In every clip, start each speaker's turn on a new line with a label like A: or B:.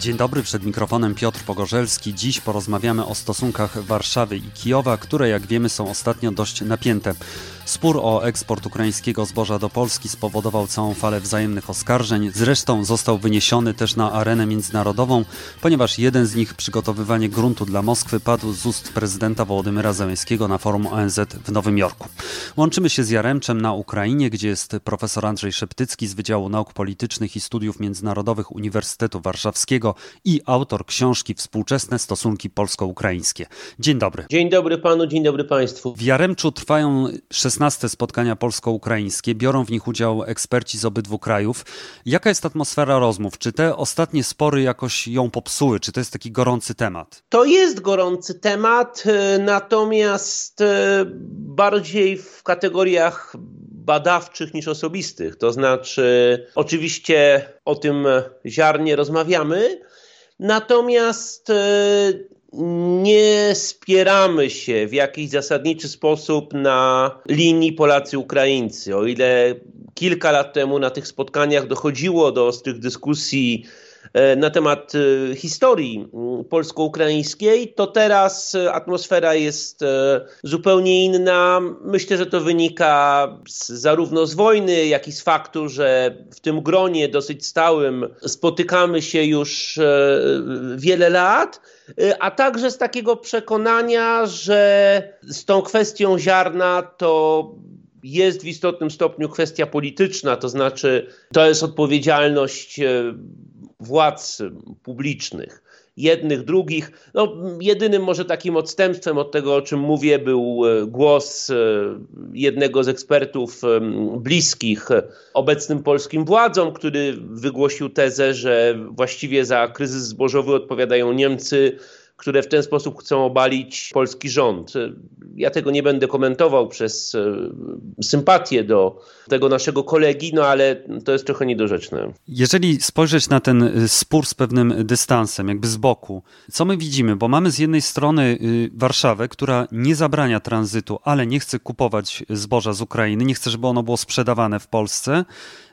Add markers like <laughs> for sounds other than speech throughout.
A: Dzień dobry, przed mikrofonem Piotr Pogorzelski. Dziś porozmawiamy o stosunkach Warszawy i Kijowa, które jak wiemy są ostatnio dość napięte. Spór o eksport ukraińskiego zboża do Polski spowodował całą falę wzajemnych oskarżeń. Zresztą został wyniesiony też na arenę międzynarodową, ponieważ jeden z nich, przygotowywanie gruntu dla Moskwy, padł z ust prezydenta Wołodymyra Załęskiego na forum ONZ w Nowym Jorku. Łączymy się z Jaremczem na Ukrainie, gdzie jest profesor Andrzej Szeptycki z Wydziału Nauk Politycznych i Studiów Międzynarodowych Uniwersytetu Warszawskiego i autor książki Współczesne stosunki polsko-ukraińskie. Dzień dobry.
B: Dzień dobry panu, dzień dobry państwu.
A: W Jaremczu trwają 16 spotkania polsko-ukraińskie. Biorą w nich udział eksperci z obydwu krajów. Jaka jest atmosfera rozmów? Czy te ostatnie spory jakoś ją popsuły? Czy to jest taki gorący temat?
B: To jest gorący temat, e, natomiast e, bardziej w kategoriach badawczych niż osobistych. To znaczy, oczywiście o tym ziarnie rozmawiamy, natomiast e, nie spieramy się w jakiś zasadniczy sposób na linii Polacy-Ukraińcy. O ile kilka lat temu na tych spotkaniach dochodziło do ostrych dyskusji na temat e, historii polsko-ukraińskiej, to teraz e, atmosfera jest zupełnie inna. Myślę, że to wynika z, zarówno z wojny, jak i z faktu, że w tym gronie dosyć stałym spotykamy się już wiele lat, a także z takiego przekonania, że z tą kwestią ziarna to jest w istotnym stopniu kwestia polityczna, to znaczy to jest odpowiedzialność władz publicznych, jednych, drugich. No, jedynym może takim odstępstwem od tego, o czym mówię, był e, głos e, jednego z ekspertów e, bliskich obecnym polskim władzom, który wygłosił tezę, że właściwie za kryzys zbożowy odpowiadają Niemcy które w ten sposób chcą obalić polski rząd. Ja tego nie będę komentował przez e, sympatię do tego naszego kolegi, no ale to jest trochę niedorzeczne.
A: Jeżeli spojrzeć na ten e, spór z pewnym dystansem, jakby z boku, co my widzimy? Bo mamy z jednej strony y, Warszawę, która nie zabrania tranzytu, ale nie chce kupować zboża z Ukrainy, nie chce, żeby ono było sprzedawane w Polsce.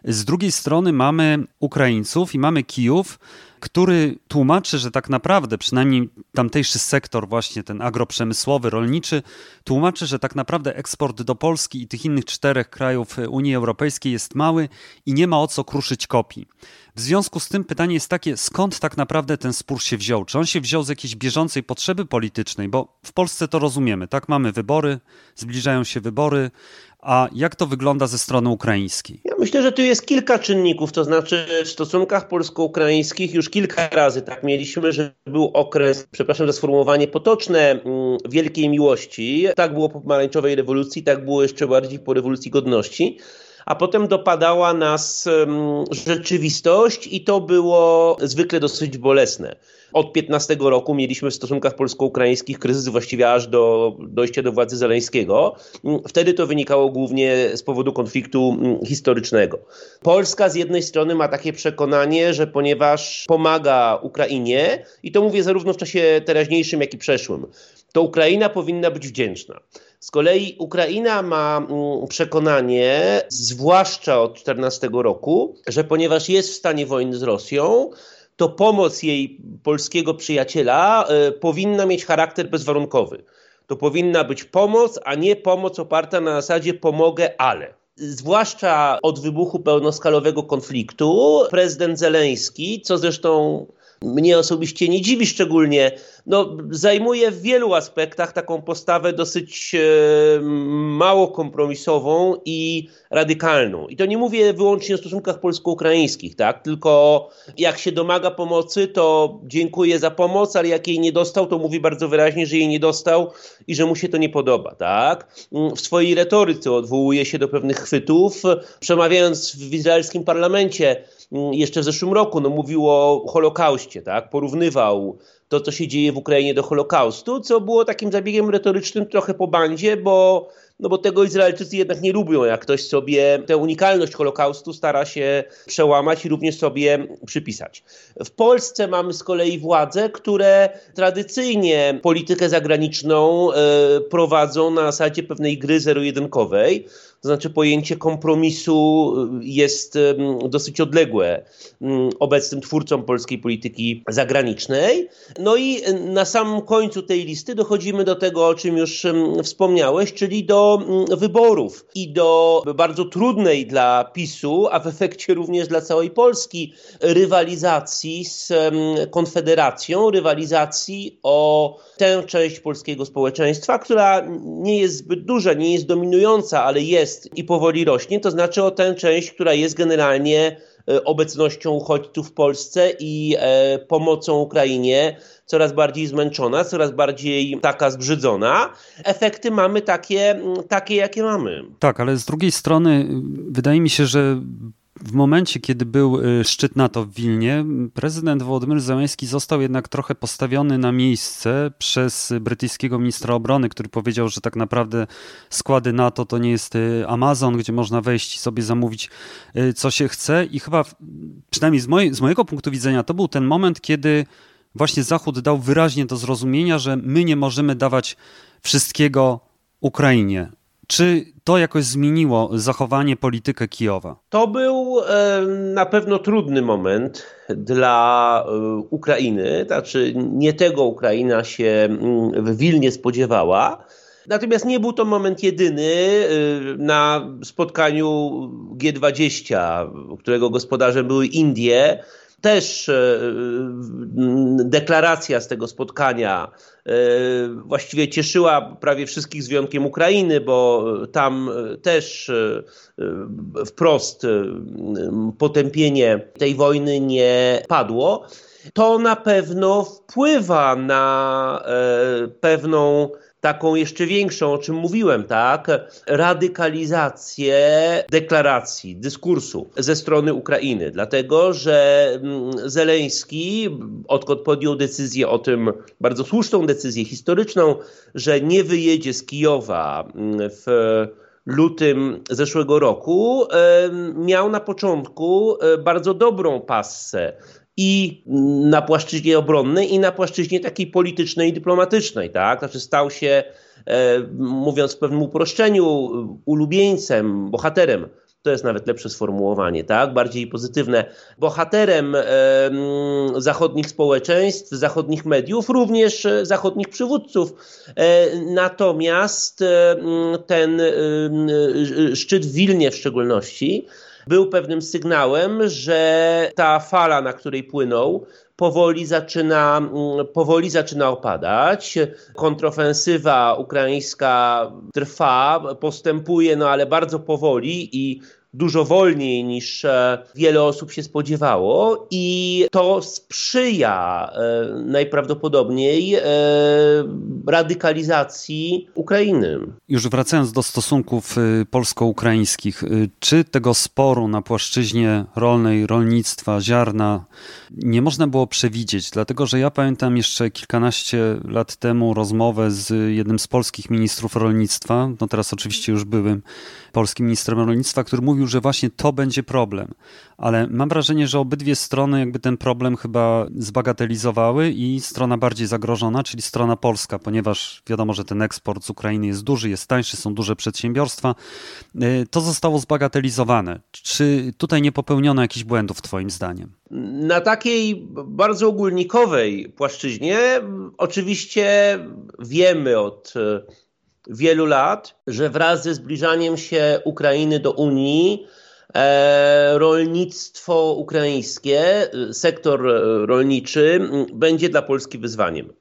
A: Z drugiej strony mamy Ukraińców i mamy Kijów, który tłumaczy, że tak naprawdę, przynajmniej tamtejszy sektor, właśnie ten agroprzemysłowy, rolniczy, tłumaczy, że tak naprawdę eksport do Polski i tych innych czterech krajów Unii Europejskiej jest mały i nie ma o co kruszyć kopii. W związku z tym pytanie jest takie, skąd tak naprawdę ten spór się wziął? Czy on się wziął z jakiejś bieżącej potrzeby politycznej? Bo w Polsce to rozumiemy, tak? Mamy wybory, zbliżają się wybory, a jak to wygląda ze strony ukraińskiej?
B: Ja myślę, że tu jest kilka czynników, to znaczy w stosunkach polsko-ukraińskich już kilka razy tak mieliśmy, że był okres, przepraszam za sformułowanie potoczne, mm, wielkiej miłości. Tak było po pomarańczowej rewolucji, tak było jeszcze bardziej po rewolucji godności a potem dopadała nas rzeczywistość i to było zwykle dosyć bolesne. Od 15 roku mieliśmy w stosunkach polsko-ukraińskich kryzys właściwie aż do dojścia do władzy Zaleńskiego. Wtedy to wynikało głównie z powodu konfliktu historycznego. Polska z jednej strony ma takie przekonanie, że ponieważ pomaga Ukrainie, i to mówię zarówno w czasie teraźniejszym, jak i przeszłym, to Ukraina powinna być wdzięczna. Z kolei Ukraina ma mm, przekonanie, zwłaszcza od 14 roku, że ponieważ jest w stanie wojny z Rosją, to pomoc jej polskiego przyjaciela y, powinna mieć charakter bezwarunkowy. To powinna być pomoc, a nie pomoc oparta na zasadzie pomogę, ale. Zwłaszcza od wybuchu pełnoskalowego konfliktu, prezydent Zeleński, co zresztą mnie osobiście nie dziwi szczególnie, no, zajmuje w wielu aspektach taką postawę dosyć e, mało kompromisową i radykalną. I to nie mówię wyłącznie o stosunkach polsko-ukraińskich, tak? tylko jak się domaga pomocy, to dziękuję za pomoc, ale jak jej nie dostał, to mówi bardzo wyraźnie, że jej nie dostał i że mu się to nie podoba. Tak? W swojej retoryce odwołuje się do pewnych chwytów, przemawiając w izraelskim parlamencie Mm, jeszcze w zeszłym roku no, mówił o Holokauście, tak? porównywał to, co się dzieje w Ukrainie do Holokaustu, co było takim zabiegiem retorycznym trochę po bandzie, bo, no bo tego Izraelczycy jednak nie lubią, jak ktoś sobie tę unikalność Holokaustu stara się przełamać i również sobie przypisać. W Polsce mamy z kolei władze, które tradycyjnie politykę zagraniczną y, prowadzą na zasadzie pewnej gry zero-jedynkowej to znaczy pojęcie kompromisu jest dosyć odległe obecnym twórcom polskiej polityki zagranicznej. No i na samym końcu tej listy dochodzimy do tego, o czym już wspomniałeś, czyli do wyborów i do bardzo trudnej dla PiSu, a w efekcie również dla całej Polski rywalizacji z Konfederacją, rywalizacji o tę część polskiego społeczeństwa, która nie jest zbyt duża, nie jest dominująca, ale jest i powoli rośnie, to znaczy o tę część, która jest generalnie e, obecnością uchodźców w Polsce i e, pomocą Ukrainie coraz bardziej zmęczona, coraz bardziej taka zbrzydzona. Efekty mamy takie, takie jakie mamy.
A: Tak, ale z drugiej strony wydaje mi się, że w momencie, kiedy był y, szczyt NATO w Wilnie, prezydent Wołodymyr Zełenski został jednak trochę postawiony na miejsce przez brytyjskiego ministra obrony, który powiedział, że tak naprawdę składy NATO to nie jest y, Amazon, gdzie można wejść i sobie zamówić y, co się chce. I chyba, przynajmniej z, z mojego punktu widzenia, to był ten moment, kiedy właśnie Zachód dał wyraźnie do zrozumienia, że my nie możemy dawać wszystkiego Ukrainie. Czy to jakoś zmieniło zachowanie, politykę Kijowa?
B: To był na pewno trudny moment dla e, Ukrainy. Znaczy, nie tego Ukraina się mm, w Wilnie spodziewała. Natomiast nie był to moment jedyny. E, na spotkaniu G20, którego gospodarzem były Indie, też e, deklaracja z tego spotkania e, właściwie cieszyła prawie wszystkich z wyjątkiem Ukrainy, bo tam też e, wprost potępienie tej wojny nie padło. To na pewno wpływa na pewną taką jeszcze większą, o czym mówiłem, tak, radykalizację deklaracji, dyskursu ze strony Ukrainy, dlatego że mm, Zeleński, odkąd podjął decyzję o tym, bardzo słuszną decyzję historyczną, że nie wyjedzie z Kijowa mm, w lutym zeszłego roku, miał na początku e, bardzo dobrą passę i na płaszczyźnie obronnej, i na płaszczyźnie takiej politycznej i dyplomatycznej, tak? Znaczy stał się, e, mówiąc w pewnym uproszczeniu, ulubieńcem, bohaterem to jest nawet lepsze sformułowanie, tak? Bardziej pozytywne. Bohaterem e, zachodnich społeczeństw, zachodnich mediów, również e, zachodnich przywódców. E, natomiast e, ten e, szczyt w Wilnie w szczególności był pewnym sygnałem, że ta fala, na której płynął, powoli zaczyna, mm, powoli zaczyna opadać. Kontrofensywa ukraińska trwa, postępuje, no ale bardzo powoli i dużo wolniej niż e, wiele osób się spodziewało i to sprzyja e, najprawdopodobniej e, radykalizacji Ukrainy.
A: Już wracając do stosunków polsko-ukraińskich, czy tego sporu na płaszczyźnie rolnej, rolnictwa, ziarna nie można było przewidzieć? Dlatego, że ja pamiętam jeszcze kilkanaście lat temu rozmowę z jednym z polskich ministrów rolnictwa, no teraz oczywiście już byłym polskim ministrem rolnictwa, który mówił, że właśnie to będzie problem. Ale mam wrażenie, że obydwie strony jakby ten problem chyba zbagatelizowały i strona bardziej zagrożona, czyli strona polska, ponieważ wiadomo, że ten eksport z Ukrainy jest duży, jest tańszy, są duże przedsiębiorstwa, y, to zostało zbagatelizowane. Czy tutaj nie popełniono jakichś błędów, Twoim zdaniem?
B: Na takiej bardzo ogólnikowej płaszczyźnie oczywiście wiemy od wielu lat, że wraz ze zbliżaniem się Ukrainy do Unii, e, rolnictwo ukraińskie, sektor rolniczy będzie dla Polski wyzwaniem.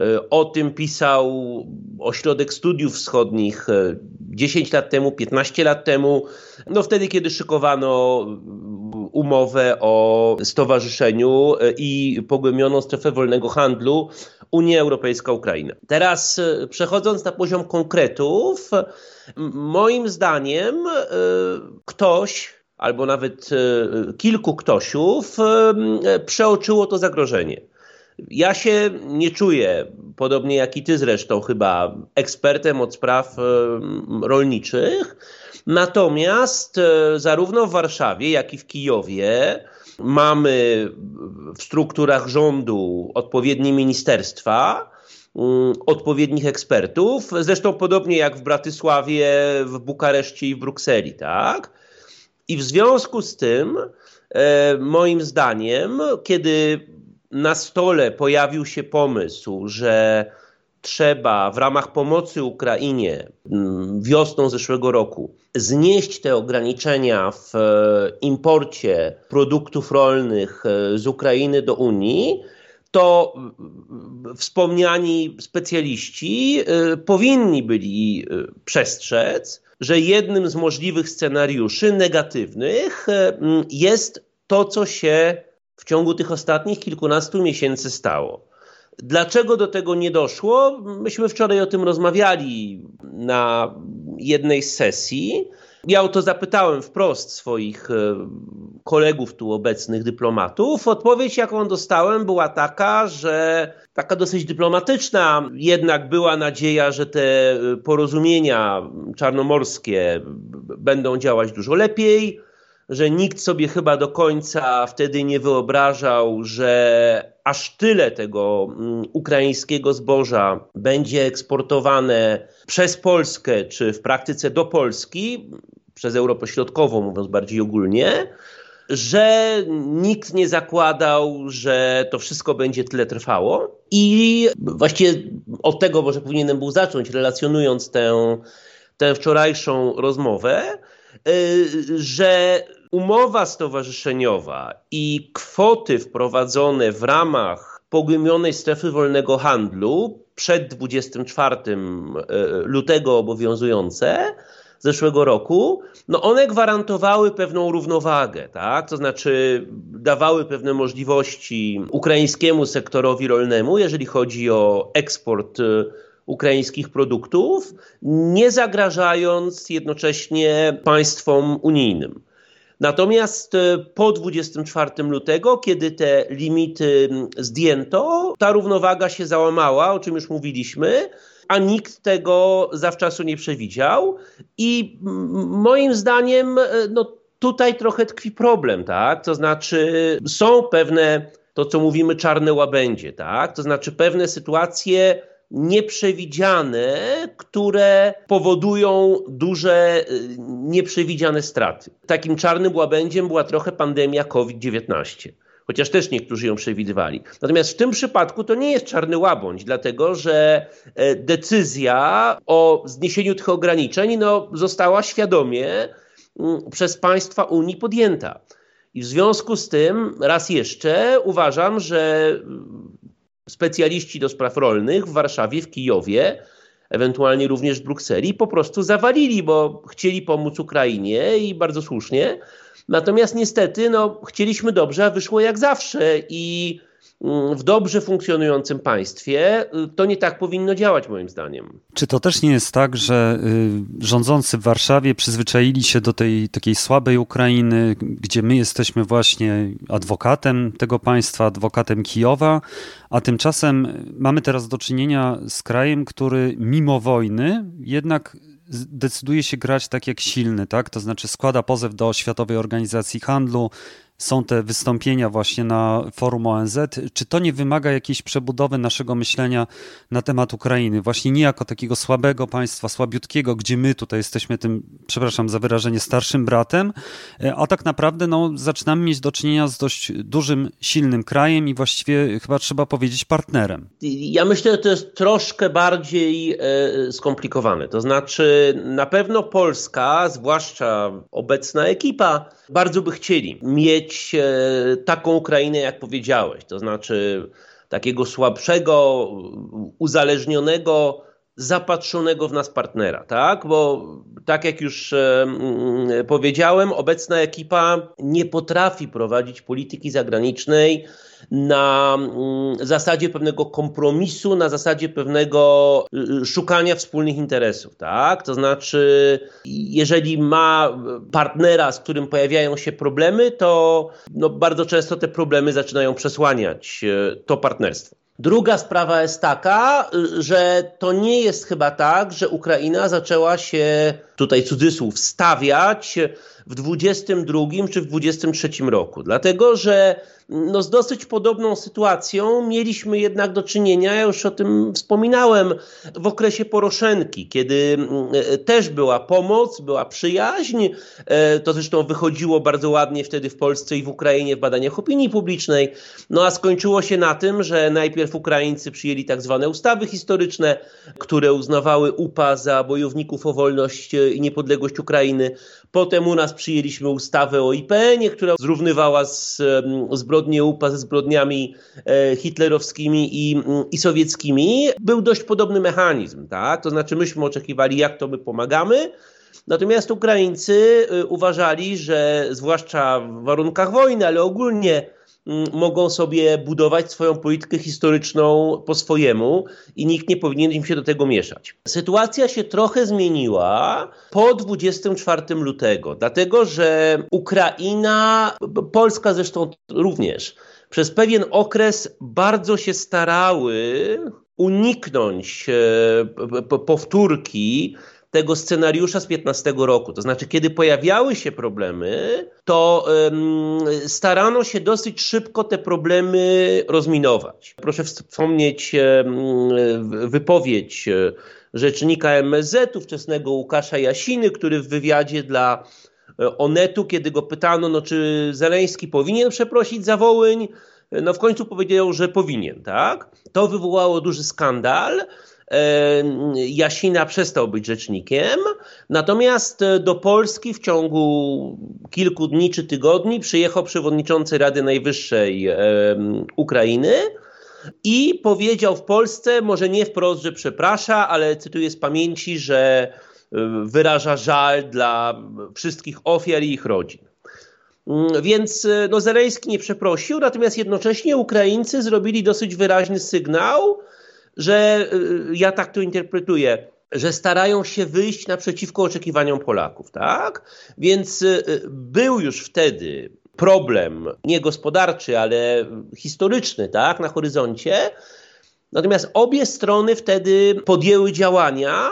B: E, o tym pisał Ośrodek Studiów Wschodnich 10 lat temu, 15 lat temu, no wtedy, kiedy szykowano umowę o stowarzyszeniu e, i pogłębioną strefę wolnego handlu Unia Europejska-Ukraina. Teraz e, przechodząc na poziom konkretów, moim zdaniem e, ktoś albo nawet kilku ktośów przeoczyło to zagrożenie. Ja się nie czuję, podobnie jak i ty zresztą, chyba ekspertem od spraw rolniczych. Natomiast e, zarówno w Warszawie, jak i w Kijowie mamy w strukturach rządu odpowiednie ministerstwa, mm, odpowiednich ekspertów. Zresztą podobnie jak w Bratysławie, w Bukareszcie i w Brukseli, tak? I w związku z tym, e, moim zdaniem, kiedy na stole pojawił się pomysł, że trzeba w ramach pomocy Ukrainie mm, wiosną zeszłego roku znieść te ograniczenia w e, imporcie produktów rolnych e, z Ukrainy do Unii, to wspomniani specjaliści e, powinni byli przestrzec, że jednym z możliwych scenariuszy negatywnych jest to, co się w ciągu tych ostatnich kilkunastu miesięcy stało. Dlaczego do tego nie doszło? Myśmy wczoraj o tym rozmawiali na jednej z sesji. Ja o to zapytałem wprost swoich e, kolegów tu obecnych dyplomatów. Odpowiedź, jaką dostałem, była taka, że taka dosyć dyplomatyczna, jednak była nadzieja, że te porozumienia czarnomorskie będą działać dużo lepiej że nikt sobie chyba do końca wtedy nie wyobrażał, że aż tyle tego mm, ukraińskiego zboża będzie eksportowane przez Polskę, czy w praktyce do Polski, przez Europę Środkową, mówiąc bardziej ogólnie, że nikt nie zakładał, że to wszystko będzie tyle trwało. I właściwie od tego może powinienem był zacząć, relacjonując tę, tę wczorajszą rozmowę. Y, że umowa stowarzyszeniowa i kwoty wprowadzone w ramach pogłębionej strefy wolnego handlu przed 24 y, lutego obowiązujące zeszłego roku, no one gwarantowały pewną równowagę, tak? to znaczy dawały pewne możliwości ukraińskiemu sektorowi rolnemu, jeżeli chodzi o eksport y, ukraińskich produktów, nie zagrażając jednocześnie państwom unijnym. Natomiast e, po 24 lutego, kiedy te limity zdjęto, ta równowaga się załamała, o czym już mówiliśmy, a nikt tego zawczasu nie przewidział. I moim zdaniem, e, no, tutaj trochę tkwi problem, tak? To znaczy, są pewne, to co mówimy, czarne łabędzie, tak? To znaczy, pewne sytuacje nieprzewidziane, które powodują duże, y, nieprzewidziane straty. Takim czarnym łabędziem była trochę pandemia COVID-19 chociaż też niektórzy ją przewidywali. Natomiast w tym przypadku to nie jest czarny łabądź, dlatego że e, decyzja o zniesieniu tych ograniczeń no, została świadomie mm, przez państwa Unii podjęta. I w związku z tym, raz jeszcze, uważam, że specjaliści do spraw rolnych w Warszawie, w Kijowie, ewentualnie również w Brukseli, po prostu zawalili, bo chcieli pomóc Ukrainie i bardzo słusznie. Natomiast niestety no, chcieliśmy dobrze, a wyszło jak zawsze i w dobrze funkcjonującym państwie, y, to nie tak powinno działać, moim zdaniem.
A: Czy to też nie jest tak, że y, rządzący w Warszawie przyzwyczaili się do tej takiej słabej Ukrainy, gdzie my jesteśmy właśnie adwokatem tego państwa, adwokatem Kijowa, a tymczasem mamy teraz do czynienia z krajem, który mimo wojny jednak decyduje się grać tak jak silny, tak? To znaczy składa pozew do Światowej Organizacji Handlu, są te wystąpienia właśnie na forum ONZ. Czy to nie wymaga jakiejś przebudowy naszego myślenia na temat Ukrainy? Właśnie nie jako takiego słabego państwa, słabiutkiego, gdzie my tutaj jesteśmy tym, przepraszam za wyrażenie, starszym bratem, e, a tak naprawdę no, zaczynamy mieć do czynienia z dość dużym, silnym krajem i właściwie chyba trzeba powiedzieć partnerem.
B: Ja myślę, że to jest troszkę bardziej e, skomplikowane. To znaczy na pewno Polska, zwłaszcza obecna ekipa, bardzo by chcieli mieć e, taką Ukrainę, jak powiedziałeś, to znaczy takiego słabszego, uzależnionego, zapatrzonego w nas partnera, tak? Bo tak jak już e, powiedziałem, obecna ekipa nie potrafi prowadzić polityki zagranicznej na mm, zasadzie pewnego kompromisu, na zasadzie pewnego y, y, szukania wspólnych interesów, tak? To znaczy, jeżeli ma partnera, z którym pojawiają się problemy, to no, bardzo często te problemy zaczynają przesłaniać y, to partnerstwo. Druga sprawa jest taka, że to nie jest chyba tak, że Ukraina zaczęła się tutaj cudzysłów, stawiać w 22 czy w 23 roku. Dlatego, że no z dosyć podobną sytuacją mieliśmy jednak do czynienia, ja już o tym wspominałem, w okresie Poroszenki, kiedy e, też była pomoc, była przyjaźń. E, to zresztą wychodziło bardzo ładnie wtedy w Polsce i w Ukrainie w badaniach opinii publicznej. No a skończyło się na tym, że najpierw Ukraińcy przyjęli tak zwane ustawy historyczne, które uznawały UPA za bojowników o wolność i niepodległość Ukrainy. Potem u nas przyjęliśmy ustawę o IPN-ie, która zrównywała z, zbrodnie UPA ze zbrodniami e, hitlerowskimi i, i sowieckimi. Był dość podobny mechanizm, tak? To znaczy myśmy oczekiwali, jak to my pomagamy, Natomiast Ukraińcy e, uważali, że zwłaszcza w warunkach wojny, ale ogólnie Mm, mogą sobie budować swoją politykę historyczną po swojemu i nikt nie powinien im się do tego mieszać. Sytuacja się trochę zmieniła po 24 lutego, dlatego że Ukraina, Polska zresztą również, przez pewien okres bardzo się starały uniknąć e, powtórki tego scenariusza z 15 roku. To znaczy, kiedy pojawiały się problemy, to um, starano się dosyć szybko te problemy rozminować. Proszę wspomnieć um, wypowiedź e, rzecznika MSZ, ówczesnego Łukasza Jasiny, który w wywiadzie dla e, Onetu, kiedy go pytano, no, czy Zeleński powinien przeprosić za Wołyń, no w końcu powiedział, że powinien, tak? To wywołało duży skandal. Jasina przestał być rzecznikiem, natomiast e, do Polski w ciągu kilku dni czy tygodni przyjechał przewodniczący Rady Najwyższej Ukrainy i powiedział w Polsce, może nie wprost, że przeprasza, ale cytuję z pamięci, że e, wyraża żal dla wszystkich ofiar i ich rodzin. Mm, więc e, no, Zeleński nie przeprosił, natomiast jednocześnie Ukraińcy zrobili dosyć wyraźny sygnał, że y, ja tak to interpretuję, że starają się wyjść naprzeciwko oczekiwaniom Polaków, tak? Więc y, był już wtedy problem, nie gospodarczy, ale historyczny, tak, na horyzoncie. Natomiast obie strony wtedy podjęły działania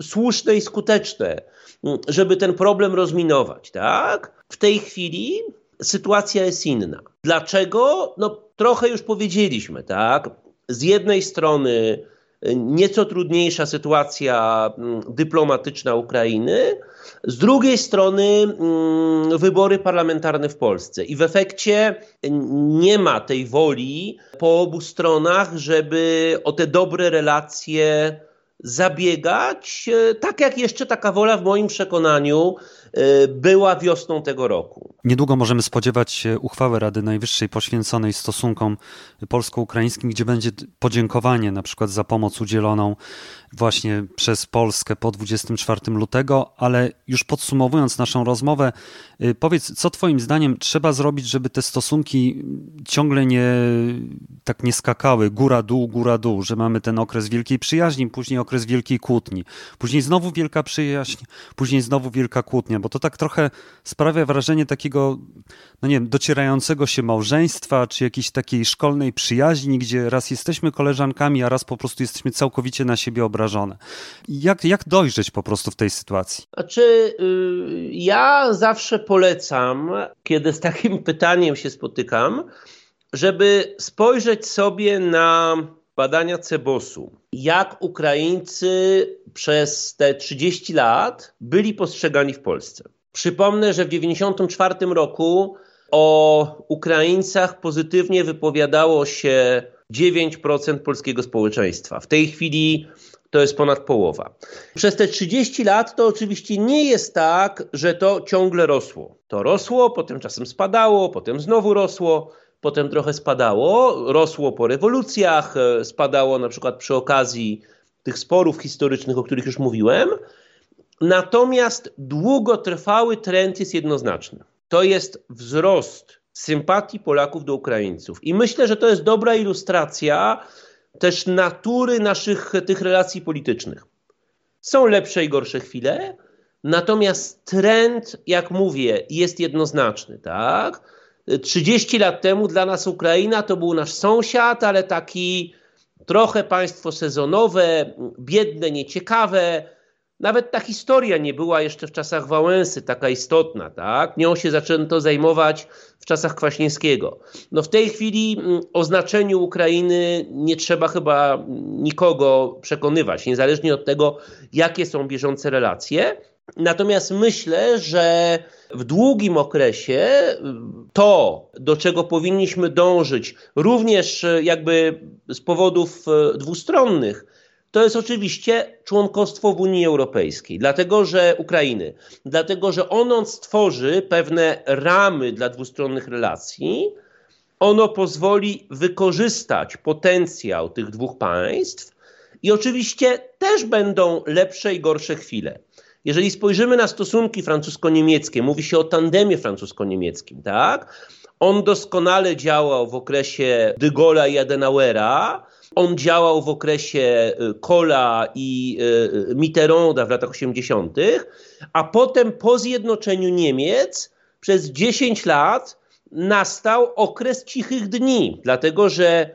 B: y, słuszne i skuteczne, żeby ten problem rozminować, tak? W tej chwili sytuacja jest inna. Dlaczego? No trochę już powiedzieliśmy, tak? Z jednej strony e, nieco trudniejsza sytuacja mm, dyplomatyczna Ukrainy, z drugiej strony mm, wybory parlamentarne w Polsce. I w efekcie nie ma tej woli po obu stronach, żeby o te dobre relacje zabiegać, e, tak jak jeszcze taka wola w moim przekonaniu e, była wiosną tego roku.
A: Niedługo możemy spodziewać się uchwały Rady Najwyższej poświęconej stosunkom polsko-ukraińskim, gdzie będzie podziękowanie na przykład za pomoc udzieloną właśnie przez Polskę po 24 lutego, ale już podsumowując naszą rozmowę, y, powiedz, co Twoim zdaniem trzeba zrobić, żeby te stosunki ciągle nie tak nie skakały góra-dół, góra-dół, że mamy ten okres wielkiej przyjaźni, później okres wielkiej kłótni, później znowu wielka przyjaźń, później znowu wielka kłótnia, bo to tak trochę sprawia wrażenie takiego, no nie wiem, docierającego się małżeństwa, czy jakiejś takiej szkolnej przyjaźni, gdzie raz jesteśmy koleżankami, a raz po prostu jesteśmy całkowicie na siebie obrażeni obrażone. Jak, jak dojrzeć po prostu w tej sytuacji?
B: Znaczy, yy, ja zawsze polecam, kiedy z takim <laughs> pytaniem się spotykam, żeby spojrzeć sobie na badania Cebosu. Jak Ukraińcy przez te 30 lat byli postrzegani w Polsce. Przypomnę, że w 1994 roku o Ukraińcach pozytywnie wypowiadało się 9% polskiego społeczeństwa. W tej chwili to jest ponad połowa. Przez te 30 lat to oczywiście nie jest tak, że to ciągle rosło. To rosło, potem czasem spadało, potem znowu rosło, potem trochę spadało. Rosło po rewolucjach, e, spadało na przykład przy okazji tych sporów historycznych, o których już mówiłem. Natomiast długotrwały trend jest jednoznaczny. To jest wzrost sympatii Polaków do Ukraińców. I myślę, że to jest dobra ilustracja też natury naszych tych relacji politycznych. Są lepsze i gorsze chwile, natomiast trend, jak mówię, jest jednoznaczny, tak? 30 lat temu dla nas Ukraina to był nasz sąsiad, ale taki trochę państwo sezonowe, biedne, nieciekawe. Nawet ta historia nie była jeszcze w czasach Wałęsy taka istotna, tak? Nią się zaczęto zajmować w czasach Kwaśniewskiego. No w tej chwili mm, o znaczeniu Ukrainy nie trzeba chyba nikogo przekonywać, niezależnie od tego, jakie są bieżące relacje. Natomiast myślę, że w długim okresie to, do czego powinniśmy dążyć, również jakby z powodów e, dwustronnych, to jest oczywiście członkostwo w Unii Europejskiej, dlatego że Ukrainy, dlatego że ono stworzy pewne ramy dla dwustronnych relacji, ono pozwoli wykorzystać potencjał tych dwóch państw i oczywiście też będą lepsze i gorsze chwile. Jeżeli spojrzymy na stosunki francusko-niemieckie, mówi się o tandemie francusko-niemieckim, tak? On doskonale działał w okresie de Gaulle'a i Adenauera, on działał w okresie y, Kohla i y, Mitterranda w latach 80., a potem po zjednoczeniu Niemiec przez 10 lat nastał okres cichych dni, dlatego że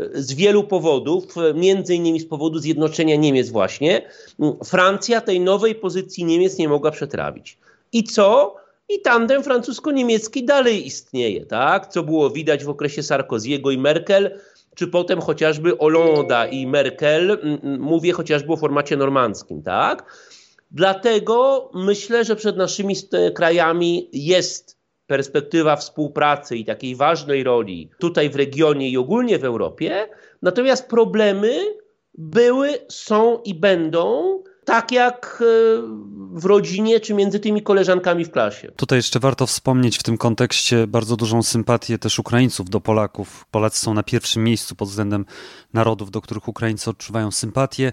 B: y, z wielu powodów, między innymi z powodu zjednoczenia Niemiec właśnie, Francja tej nowej pozycji Niemiec nie mogła przetrawić. I co? I tandem francusko-niemiecki dalej istnieje, tak? Co było widać w okresie Sarkoziego i Merkel, czy potem chociażby Hollanda i Merkel, mówię chociażby o formacie normandzkim, tak? Dlatego myślę, że przed naszymi krajami jest perspektywa współpracy i takiej ważnej roli tutaj w regionie i ogólnie w Europie. Natomiast problemy były, są i będą tak jak e, w rodzinie czy między tymi koleżankami w klasie.
A: Tutaj jeszcze warto wspomnieć w tym kontekście bardzo dużą sympatię też Ukraińców do Polaków. Polacy są na pierwszym miejscu pod względem narodów, do których Ukraińcy odczuwają sympatię.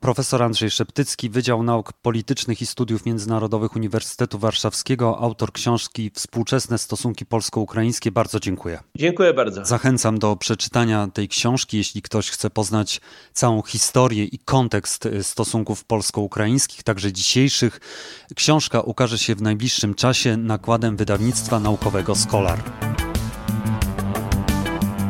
A: Profesor Andrzej Szeptycki, Wydział Nauk Politycznych i Studiów Międzynarodowych Uniwersytetu Warszawskiego, autor książki Współczesne stosunki polsko-ukraińskie. Bardzo dziękuję.
B: Dziękuję bardzo.
A: Zachęcam do przeczytania tej książki, jeśli ktoś chce poznać całą historię i kontekst y, stosunków polsko-ukraińskich, także dzisiejszych. Książka ukaże się w najbliższym czasie nakładem wydawnictwa naukowego Scholar.